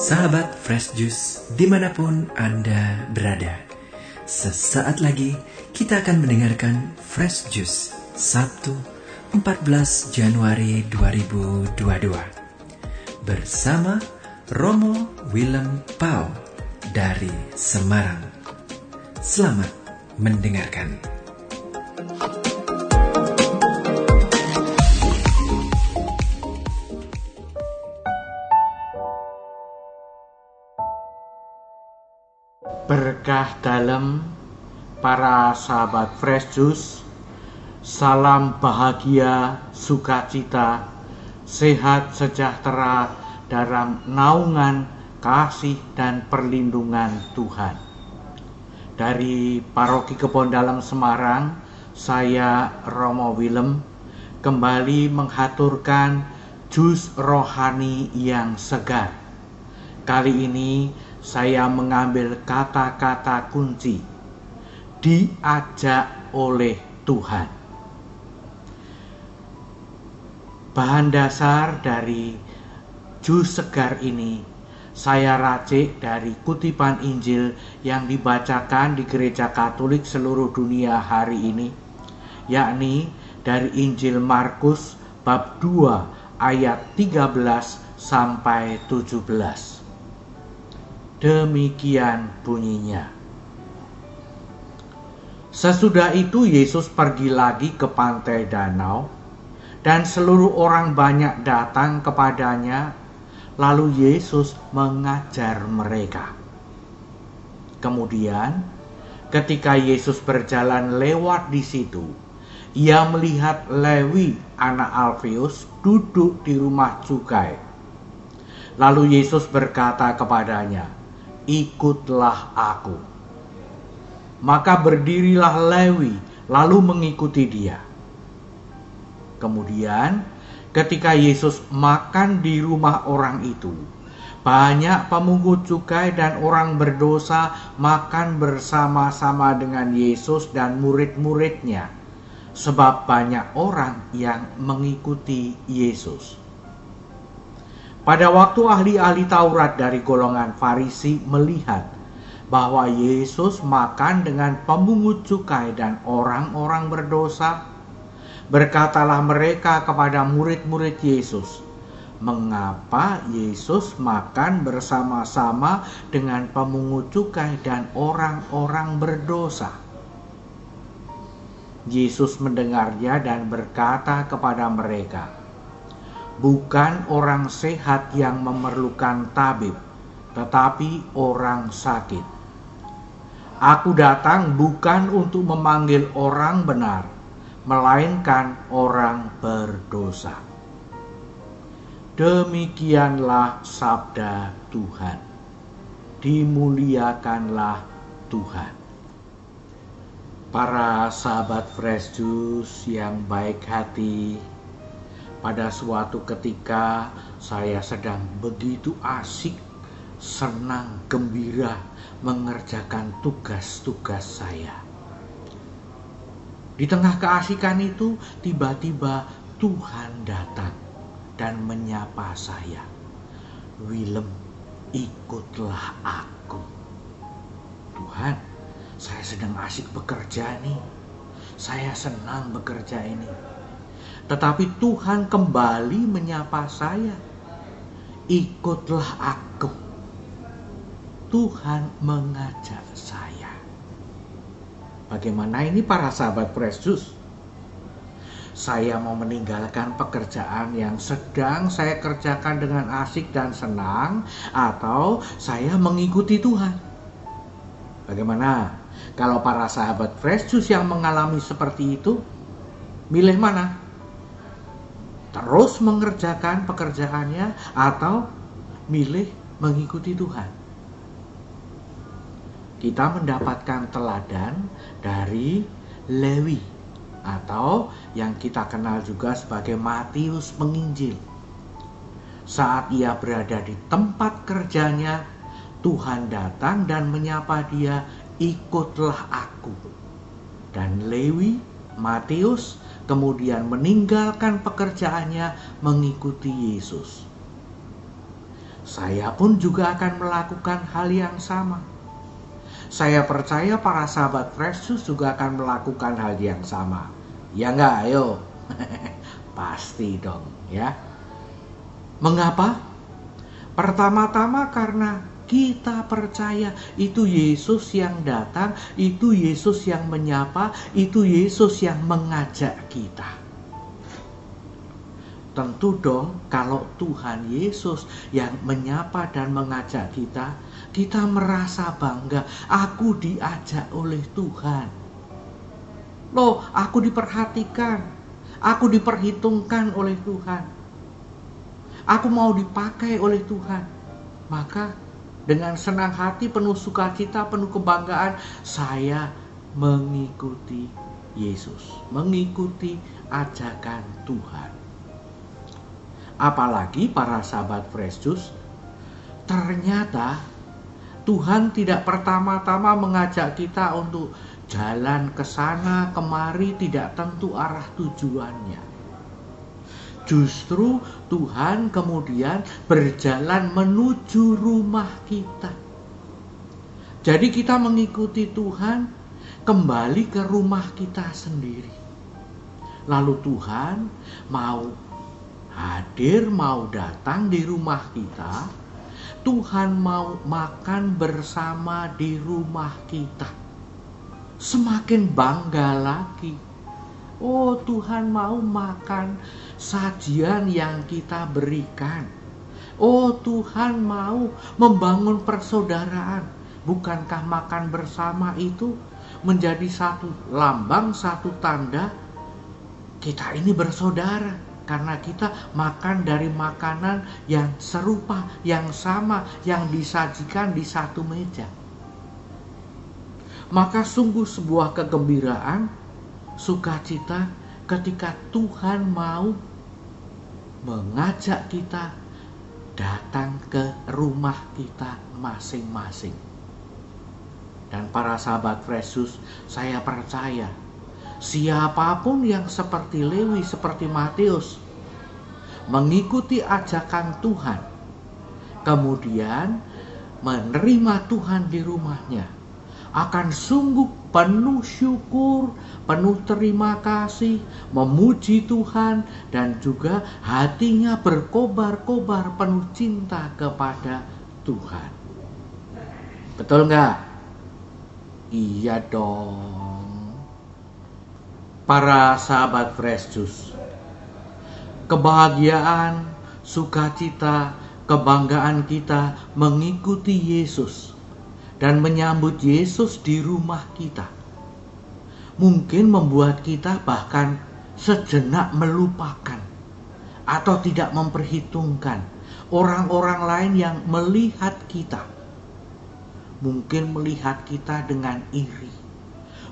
Sahabat Fresh Juice di mana pun Anda berada. Sesaat lagi kita akan mendengarkan Fresh Juice Sabtu 14 Januari 2022 Bersama Romo Willem Pau dari Semarang. Selamat mendengarkan Berkah dalam para sahabat Fresh Juice, salam bahagia, sukacita, sehat sejahtera dalam naungan kasih dan perlindungan Tuhan. Dari Paroki Kebon Dalam Semarang, saya Romo Willem kembali menghaturkan jus rohani yang segar. Kali ini saya mengambil kata-kata kunci diajak oleh Tuhan. Bahan dasar dari jus segar ini saya racik dari kutipan Injil yang dibacakan di gereja Katolik seluruh dunia hari ini, yakni dari Injil Markus bab 2 ayat 13 sampai 17. Demikian bunyinya. Sesudah itu Yesus pergi lagi ke pantai danau dan seluruh orang banyak datang kepadanya lalu Yesus mengajar mereka. Kemudian ketika Yesus berjalan lewat di situ, ia melihat Lewi anak Alfeus duduk di rumah cukai. Lalu Yesus berkata kepadanya, ikutlah aku. Maka berdirilah Lewi lalu mengikuti dia. Kemudian ketika Yesus makan di rumah orang itu, banyak pemungut cukai dan orang berdosa makan bersama-sama dengan Yesus dan murid-muridnya, sebab banyak orang yang mengikuti Yesus. Pada waktu ahli-ahli Taurat dari golongan Farisi melihat bahwa Yesus makan dengan pemungut cukai dan orang-orang berdosa, berkatalah mereka kepada murid-murid Yesus, "Mengapa Yesus makan bersama-sama dengan pemungut cukai dan orang-orang berdosa?" Yesus mendengarnya dan berkata kepada mereka, bukan orang sehat yang memerlukan tabib, tetapi orang sakit. Aku datang bukan untuk memanggil orang benar, melainkan orang berdosa. Demikianlah sabda Tuhan. Dimuliakanlah Tuhan. Para sahabat Fresh Juice yang baik hati, pada suatu ketika saya sedang begitu asik, senang, gembira mengerjakan tugas-tugas saya. Di tengah keasikan itu, tiba-tiba Tuhan datang dan menyapa saya. Willem, ikutlah aku. Tuhan, saya sedang asik bekerja nih. Saya senang bekerja ini tetapi Tuhan kembali menyapa saya. Ikutlah aku. Tuhan mengajak saya. Bagaimana ini para sahabat Presus? Saya mau meninggalkan pekerjaan yang sedang saya kerjakan dengan asik dan senang atau saya mengikuti Tuhan. Bagaimana? Kalau para sahabat Juice yang mengalami seperti itu, milih mana? Terus mengerjakan pekerjaannya atau milih mengikuti Tuhan. Kita mendapatkan teladan dari Lewi atau yang kita kenal juga sebagai Matius penginjil. Saat ia berada di tempat kerjanya, Tuhan datang dan menyapa dia, "Ikutlah aku." Dan Lewi, Matius kemudian meninggalkan pekerjaannya mengikuti Yesus. saya pun juga akan melakukan hal yang sama. Saya percaya para sahabat Yesus juga akan melakukan hal yang sama. Ya enggak, ayo. Pasti dong, ya. Mengapa? Pertama-tama karena kita percaya itu Yesus yang datang, itu Yesus yang menyapa, itu Yesus yang mengajak kita. Tentu dong kalau Tuhan Yesus yang menyapa dan mengajak kita, kita merasa bangga, aku diajak oleh Tuhan. Loh, aku diperhatikan, aku diperhitungkan oleh Tuhan. Aku mau dipakai oleh Tuhan. Maka dengan senang hati, penuh sukacita, penuh kebanggaan, saya mengikuti Yesus, mengikuti ajakan Tuhan. Apalagi para sahabat Fresh ternyata Tuhan tidak pertama-tama mengajak kita untuk jalan ke sana kemari tidak tentu arah tujuannya. Justru Tuhan kemudian berjalan menuju rumah kita. Jadi kita mengikuti Tuhan kembali ke rumah kita sendiri. Lalu Tuhan mau hadir, mau datang di rumah kita. Tuhan mau makan bersama di rumah kita. Semakin bangga lagi. Oh, Tuhan mau makan sajian yang kita berikan. Oh Tuhan mau membangun persaudaraan. Bukankah makan bersama itu menjadi satu lambang, satu tanda kita ini bersaudara karena kita makan dari makanan yang serupa, yang sama, yang disajikan di satu meja. Maka sungguh sebuah kegembiraan, sukacita ketika Tuhan mau mengajak kita datang ke rumah kita masing-masing. Dan para sahabat Yesus, saya percaya siapa pun yang seperti Lewi, seperti Matius, mengikuti ajakan Tuhan, kemudian menerima Tuhan di rumahnya, akan sungguh penuh syukur, penuh terima kasih, memuji Tuhan, dan juga hatinya berkobar-kobar penuh cinta kepada Tuhan. Betul nggak? Iya dong. Para sahabat Fresh Juice, kebahagiaan, sukacita, kebanggaan kita mengikuti Yesus dan menyambut Yesus di rumah kita. Mungkin membuat kita bahkan sejenak melupakan atau tidak memperhitungkan orang-orang lain yang melihat kita. Mungkin melihat kita dengan iri.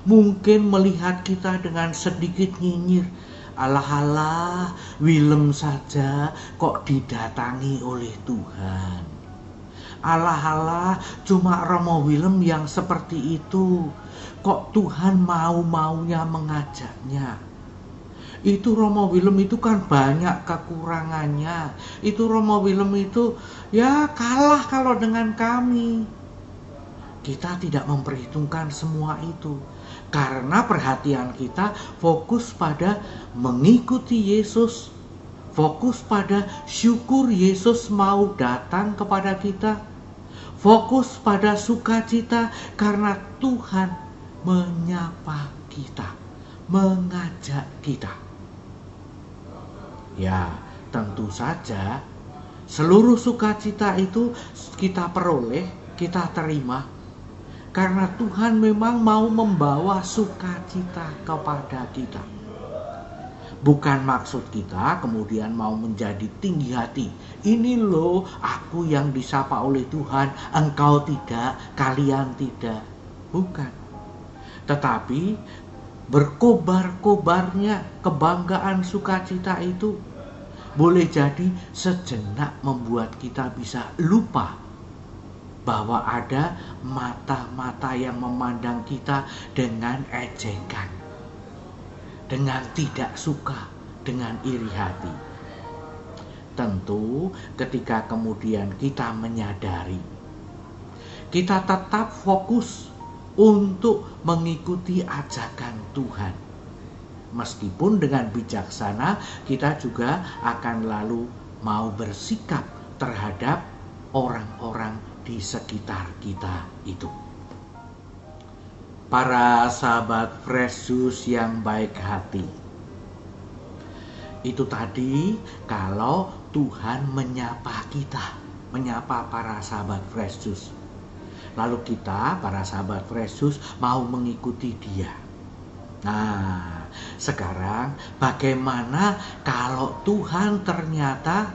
Mungkin melihat kita dengan sedikit nyinyir. Alah-alah, Willem saja kok didatangi oleh Tuhan Alah-alah, cuma Romo Willem yang seperti itu. Kok Tuhan mau-maunya mengajaknya? Itu Romo Willem itu kan banyak kekurangannya. Itu Romo Willem itu ya kalah kalau dengan kami. Kita tidak memperhitungkan semua itu karena perhatian kita fokus pada mengikuti Yesus, fokus pada syukur Yesus mau datang kepada kita, Fokus pada sukacita karena Tuhan menyapa kita, mengajak kita. Ya, tentu saja seluruh sukacita itu kita peroleh, kita terima karena Tuhan memang mau membawa sukacita kepada kita. Bukan maksud kita kemudian mau menjadi tinggi hati. Ini loh aku yang disapa oleh Tuhan, engkau tidak, kalian tidak. Bukan. Tetapi berkobar-kobarnya kebanggaan sukacita itu boleh jadi sejenak membuat kita bisa lupa bahwa ada mata-mata yang memandang kita dengan ejekan dengan tidak suka, dengan iri hati. tentu ketika kemudian kita menyadari kita tetap fokus untuk mengikuti ajakan Tuhan. Meskipun dengan bijaksana kita juga akan lalu mau bersikap terhadap orang-orang di sekitar kita itu. Para sahabat Fresus yang baik hati. Itu tadi kalau Tuhan menyapa kita, menyapa para sahabat Fresus Lalu kita, para sahabat Yesus, mau mengikuti dia. Nah, sekarang bagaimana kalau Tuhan ternyata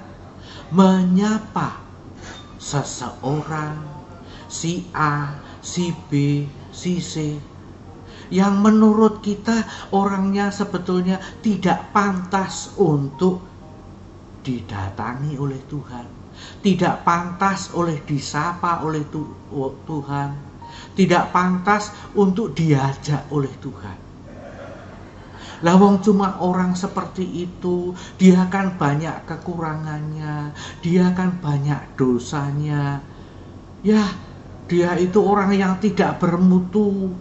menyapa seseorang, si A, si B, si C, yang menurut kita orangnya sebetulnya tidak pantas untuk didatangi oleh Tuhan tidak pantas oleh disapa oleh Tuhan, tidak pantas untuk diajak oleh Tuhan. Lawang cuma orang seperti itu, dia akan banyak kekurangannya, dia akan banyak dosanya. Ya, dia itu orang yang tidak bermutu.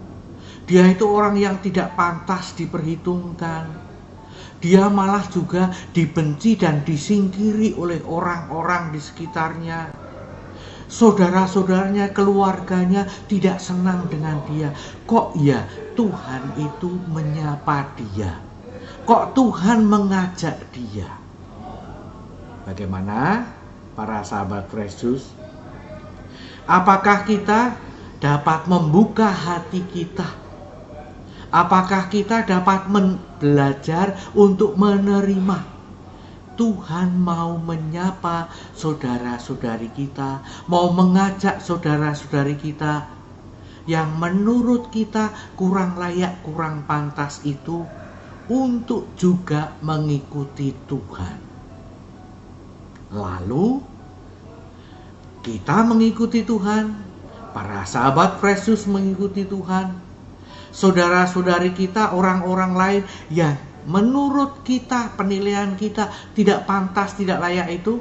Dia itu orang yang tidak pantas diperhitungkan dia malah juga dibenci dan disingkiri oleh orang-orang di sekitarnya. Saudara-saudaranya, keluarganya tidak senang dengan dia. Kok ya Tuhan itu menyapa dia? Kok Tuhan mengajak dia? Bagaimana para sahabat Kristus? Apakah kita dapat membuka hati kita? Apakah kita dapat belajar untuk menerima? Tuhan mau menyapa saudara-saudari kita, mau mengajak saudara-saudari kita. Yang menurut kita kurang layak, kurang pantas itu untuk juga mengikuti Tuhan. Lalu kita mengikuti Tuhan, para sahabat Yesus mengikuti Tuhan, saudara-saudari kita, orang-orang lain yang menurut kita, penilaian kita tidak pantas, tidak layak itu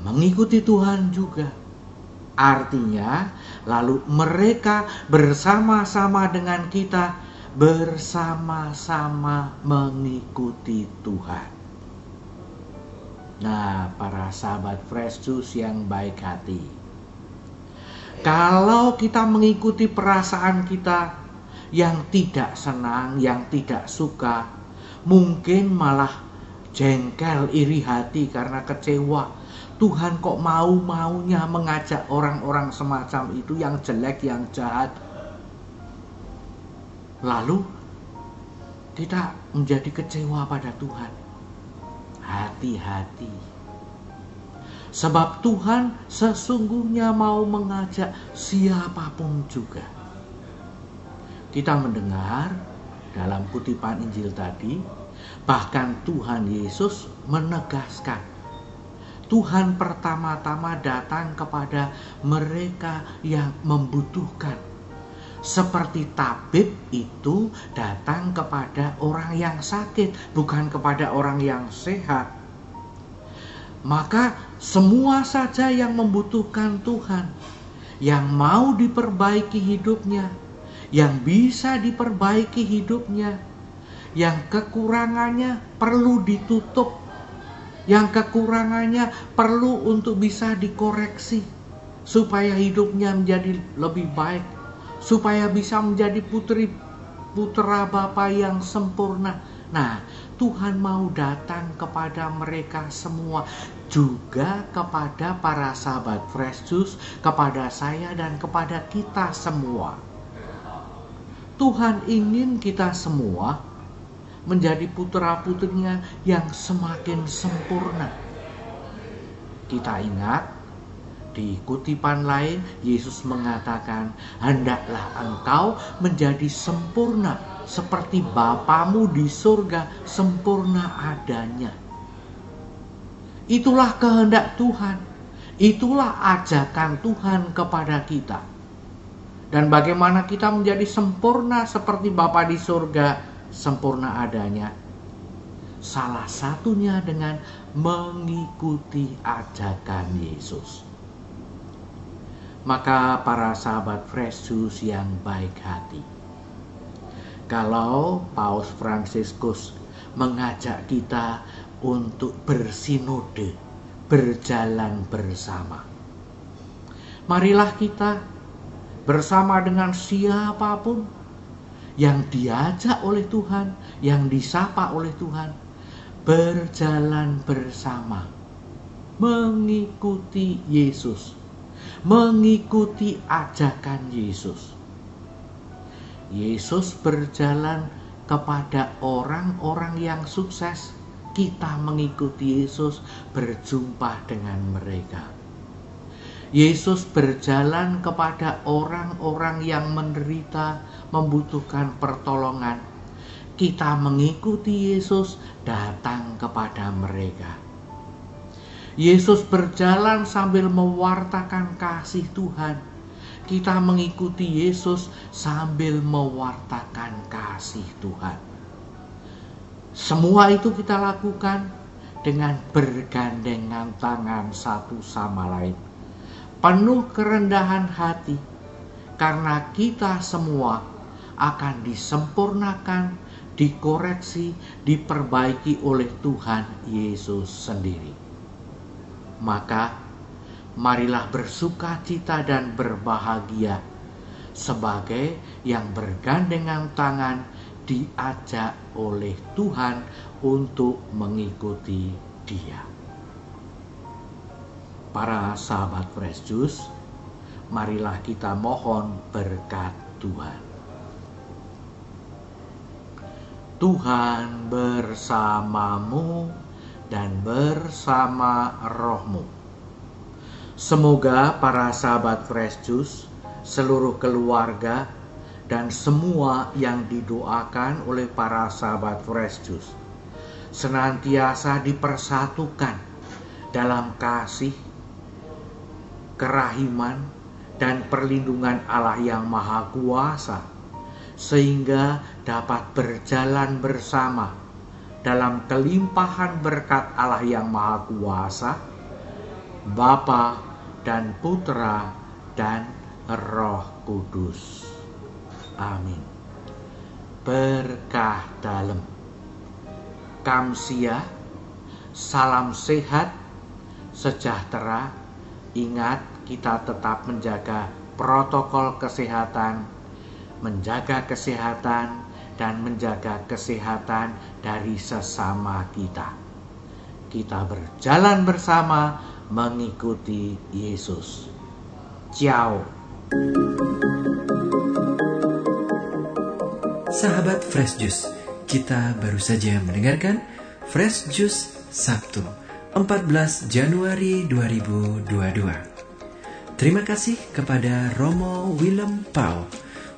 mengikuti Tuhan juga. Artinya, lalu mereka bersama-sama dengan kita bersama-sama mengikuti Tuhan. Nah, para sahabat Fresh Juice yang baik hati. Kalau kita mengikuti perasaan kita, yang tidak senang, yang tidak suka, mungkin malah jengkel, iri hati karena kecewa. Tuhan kok mau-maunya mengajak orang-orang semacam itu yang jelek, yang jahat. Lalu kita menjadi kecewa pada Tuhan. Hati-hati. Sebab Tuhan sesungguhnya mau mengajak siapa pun juga kita mendengar dalam kutipan Injil tadi, bahkan Tuhan Yesus menegaskan Tuhan pertama-tama datang kepada mereka yang membutuhkan. Seperti tabib itu datang kepada orang yang sakit, bukan kepada orang yang sehat. Maka semua saja yang membutuhkan Tuhan, yang mau diperbaiki hidupnya, yang bisa diperbaiki hidupnya, yang kekurangannya perlu ditutup, yang kekurangannya perlu untuk bisa dikoreksi, supaya hidupnya menjadi lebih baik, supaya bisa menjadi putri putra Bapa yang sempurna. Nah, Tuhan mau datang kepada mereka semua, juga kepada para sahabat Fresh Juice, kepada saya dan kepada kita semua Tuhan ingin kita semua menjadi putra-putrinya yang semakin sempurna. Kita ingat di kutipan lain Yesus mengatakan, "Hendaklah engkau menjadi sempurna seperti Bapamu di surga sempurna adanya." Itulah kehendak Tuhan. Itulah ajakan Tuhan kepada kita dan bagaimana kita menjadi sempurna seperti Bapa di surga sempurna adanya. Salah satunya dengan mengikuti ajakan Yesus. Maka para sahabat Fresh Juice yang baik hati. Kalau Paus Fransiskus mengajak kita untuk bersinode, berjalan bersama. Marilah kita bersama dengan siapa pun yang diajak oleh Tuhan, yang disapa oleh Tuhan, berjalan bersama, mengikuti Yesus, mengikuti ajakan Yesus. Yesus berjalan kepada orang-orang yang sukses. Kita mengikuti Yesus, berjumpa dengan mereka. Yesus berjalan kepada orang-orang yang menderita, membutuhkan pertolongan kita mengikuti Yesus datang kepada mereka. Yesus berjalan sambil mewartakan kasih Tuhan. Kita mengikuti Yesus sambil mewartakan kasih Tuhan. Semua itu kita lakukan dengan bergandengan tangan satu sama lain. Penuh kerendahan hati karena kita semua akan disempurnakan dikoreksi, diperbaiki oleh Tuhan Yesus sendiri. Maka, marilah bersuka cita dan berbahagia sebagai yang bergandengan tangan diajak oleh Tuhan untuk mengikuti Dia. Para sahabat Fresh marilah kita mohon berkat Tuhan. Tuhan bersamamu dan bersama rohmu. Semoga para sahabat Fresh Juice, seluruh keluarga, dan semua yang didoakan oleh para sahabat Fresh Juice senantiasa dipersatukan dalam kasih, kerahiman, dan perlindungan Allah yang Maha Kuasa sehingga dapat berjalan bersama dalam kelimpahan berkat Allah yang Maha Kuasa, Bapa dan Putra dan Roh Kudus. Amin. Berkah dalam. Kamsia, salam sehat, sejahtera. Ingat kita tetap menjaga protokol kesehatan menjaga kesehatan dan menjaga kesehatan dari sesama kita. Kita berjalan bersama mengikuti Yesus. Ciao. Sahabat Fresh Juice, kita baru saja mendengarkan Fresh Juice Sabtu 14 Januari 2022. Terima kasih kepada Romo Willem Pau